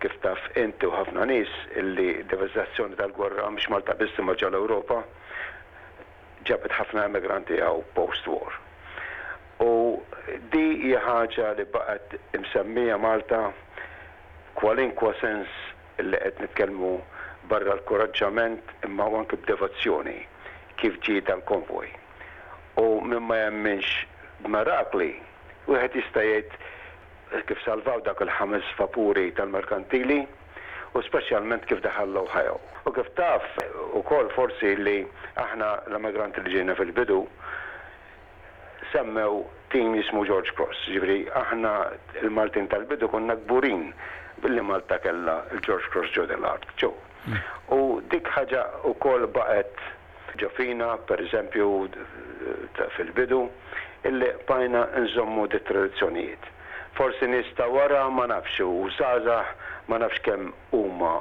Kif taf int u ħafna nies illi d-devastazzjoni tal-gwerra mhux Malta biss imma ġo l-Ewropa ġabet ħafna immigranti hawn post war. U di hija ħaġa li baqgħet imsemmija Malta f'kwalinkwa sens. li qed nitkellmu barra l-kuraġġament imma u anki b'devozzjoni kif ġie dal-konvoj. U min ma jemminx b'mirakli, wieħed jista' jgħid kif salvaw dak il-ħames vapuri tal-merkantili u speċjalment kif daħal l-Ohio. U kif taf ukoll forsi li aħna l-emigranti li ġejna fil-bidu, semmew tim jismu George Cross. Jiġifieri aħna l-Maltin tal-bidu konna kburin billi Malta kellha l-George Cross ġo Delhart ġo. U dik ħaġa wkoll baqgħet ġo fina, pereżempju fil-bidu, illi bqajna nżommu dit-tradizzjonijiet. Forsi nies ta' wara ma nafx u żgħażagħ ma nafx kemm huma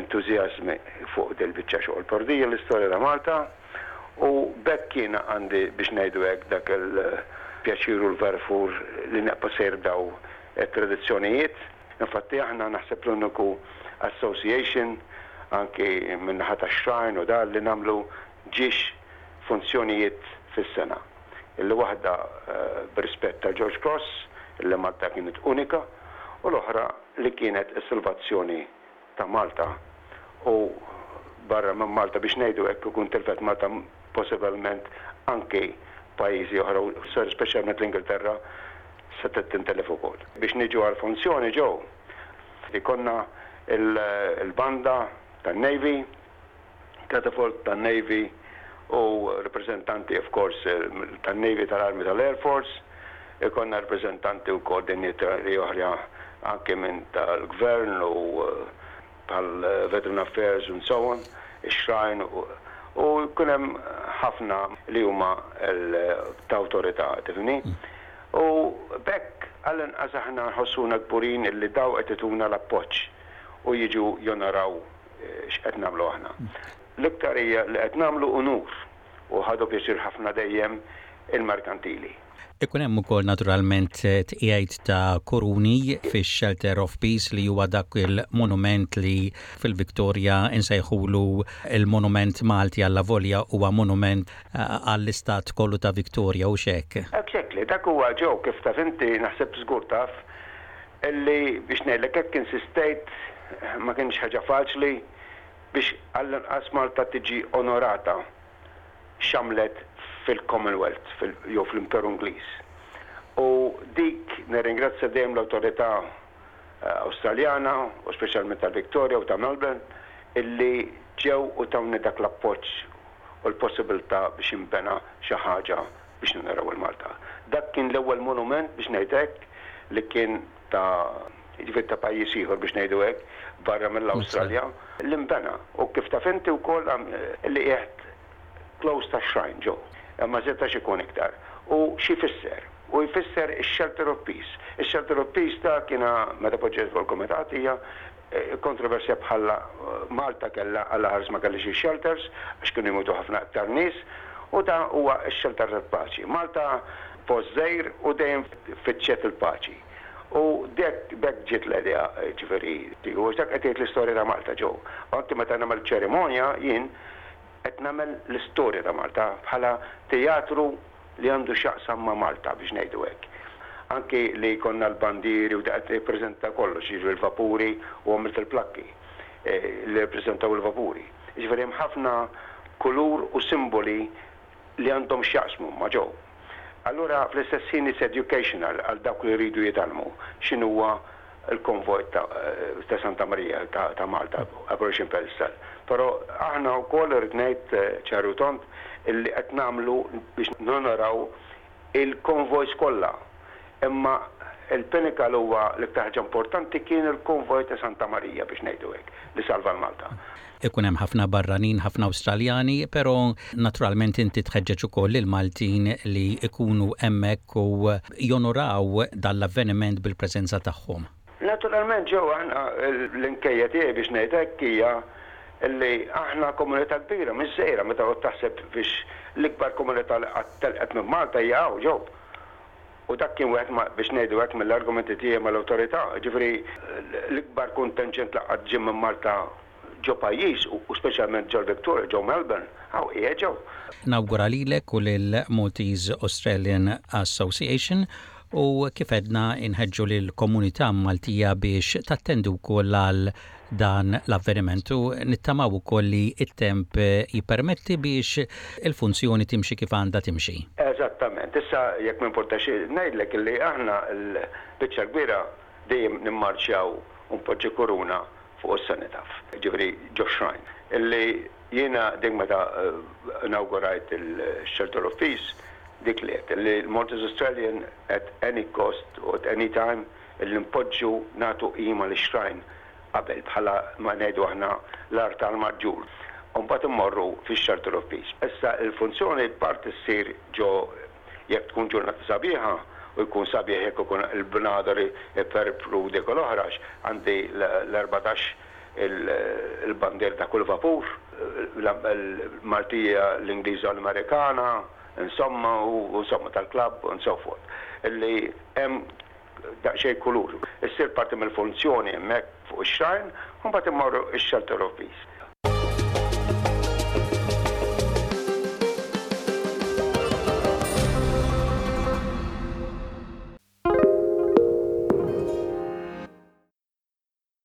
entużjażmi fuq dil-biċċa xogħol, però din hi l-istorja ta' Malta. U b'hekk jiena għandi, biex ngħidu hekk, dak il-pjaċir u l-varfur li neqbad sejr b'daw it-tradizzjonijiet. Infatti aħna naħseb l-uniku association, anki min-naħa tax-Shrine u dan, li nagħmlu ġiex funzjonijiet fis-sena. Il-waħda b'rispett ta' George Cross, li Malta kienet unika, u l-oħra li kienet is-salvazzjoni ta' Malta u barra minn Malta biex ngħidu hekk ikun tilfet Malta possibelment anki pajjiżi oħra u sorry speċjalment l-Ingilterra setgħet tintilef ukoll. Biex niġu għall-funzjoni ġew li jkollna l-banda tan-Navy catapult tan-Navy u rappreżentanti of course tan-Navy, tal-Army, tal-Air Force. Ikollna rappreżentanti u koordinaturi oħra anke minn tal-Gvern u bħal Veteran Affairs and so on, ix-Shrine u jkun hemm ħafna li huma ta' awtorità, tifhimni? U b'hekk għall-inqas aħna nħossuna kburin illi dawn qed ituna l-appoġġ u jiġu jonoraw X'qed nagħmlu aħna? L-iktar hija li qed nagħmlu unur u ħadu pjaċir ħafna dejjem il-merkantili. Ikun hemm ukoll naturalment tqiegħid ta' kuruni fix-Shelter of Peace li huwa dak il-monument li fil-Victoria insejħulu l-Monument Malti allavolja huwa monument għall-istat kollu ta' Victoria, hux hekk? Exactly, dak huwa Joe, kif taf inti, naħseb żgur taf, Illi biex ngħidlek hekk insistejt, ma kienx ħaġa faċli, biex għallinqas Malta tiġi onorata x'għamlet fil-Commonwealth jew fl-Imperu Ingliż. U dik nirringrazzja dejjem l-awtorità Awstraljana u speċjalment tal-Victoria u ta' Melbourne illi ġew u tawni dak l-appoġġ u l-possibilità biex inbena xi ħaġa biex nonoraw il-Malta. Dak kien l-ewwel monument, biex ngħid hekk, li kien ta' jiġifieri ta' pajjiż ieħor biex ngħidu hekk, barra mill-Awstralja, li nbena. U kif taf inti wkoll li qiegħed close tax-shrine ġo. Ma setax ikun iktar. U xi jfisser? U jfisser ix-shelter of peace. Ix-shelter of peace ta' kien meta poġġiet fuq il-Kumitat hija Kontroversja bħal Malta kellha għal aħar żma kelli xi shelters għax kienu jmutu ħafna iktar nies u dan huwa x-xelter tal-paċi. Malta post żgħir u dejjem fittxet il-paċi u dek b'hekk ġiet l-idea ġifieri tiegħu għax dak qed jgħid l-istorja ta' Malta ġo. Anki meta nagħmel ċerimonja jien qed nagħmel l-istorja ta' Malta bħala teatru li għandu x'jaqsam ma' Malta biex ngħidu hekk. Anki li jkollna l-bandieri u qed nirrappreżenta kollox, jiġifieri l-vapuri u għamilt il-plakki li jirrappreżentaw il-vapuri. Jiġifieri hemm ħafna kulur u simboli li għandhom x'jaqsmu ma' ġo. Allura fl-istess ħin it's educational għal dawk li jridu jitgħallmu x'inhuwa il-konvoj ta' Santa Marija ta' Malta, Apparition Pedestal. Però aħna wkoll irrid ngħid ċar u tond illi qed nagħmlu biex nonoraw il-konvojs kollha. Imma il-pinnacle huwa l-iktar ħaġa importanti kien il-konvoj ta' Santa Marija biex ngħidu hekk li salva l-Malta. ikun hemm ħafna barranin, ħafna Awstraljani, pero' naturalment inti tħeġġeġ ukoll lill-Maltin li jkunu hemmhekk u jonoraw dan l-avveniment bil-preżenza tagħhom. Naturalment Joe aħna l-inkejja tiegħi biex ngħid hekk hija li aħna komunità kbira mhix żgħira meta toqgħod taħseb biex l-ikbar komunità li qatt telqet minn Malta hija hawn Joe U dak kien wieħed ma', biex ngħidu hekk, mill-argumenti tiegħi mal-Awtorità. Jiġifieri, l-ikbar kuntenzjent li qatt ġie minn Malta ġo pajjiż, u speċjalment ġol Victoria, ġo Melbourne, hawn qiegħed ġo. Nawgura lilek u lil Maltese Australian Association u kif għedna nħeġġu lill-komunità Maltija biex tattendi wkoll għal dan l-avveniment u nittamaw ukoll li t-temp jippermetti biex il-funzjoni timxi kif għandha timxi. Eżattament. Issa jekk ma jimpurtax ngħidlek illi aħna l-biċċa l-kbira dejjem nimmarċjaw u npoġġi kuruna fuq is-cenotaph, jiġifieri ġo shrine, illi jiena dik meta inawgurajt il-shelter of peace dik li għedt, illi l-Maltese Australian at any cost u at any time, Li npoġġu, nagħtu qima lix-xrajn qabel bħala ma ngħidu aħna l-art tal-maġġur u mbagħad immorru fix-shelter of peace. Issa l-funzjoni parti ssir ġo jekk tkun ġurnata sabiħa u jkun sabiħ jekk ikun il-bnadar iperpru dik u l-oħra għandi l-erbatax il-bandiera ta' kull vapur, l-Maltija, l-Ingliża u l-Amerikana insomma u insomma tal-klabb and so forth. Li hemm daqsxejn kulur, issir parti mill-funzjoni hemmhekk fuq ix-xrajn u mbagħad immorru x-shelter of peace.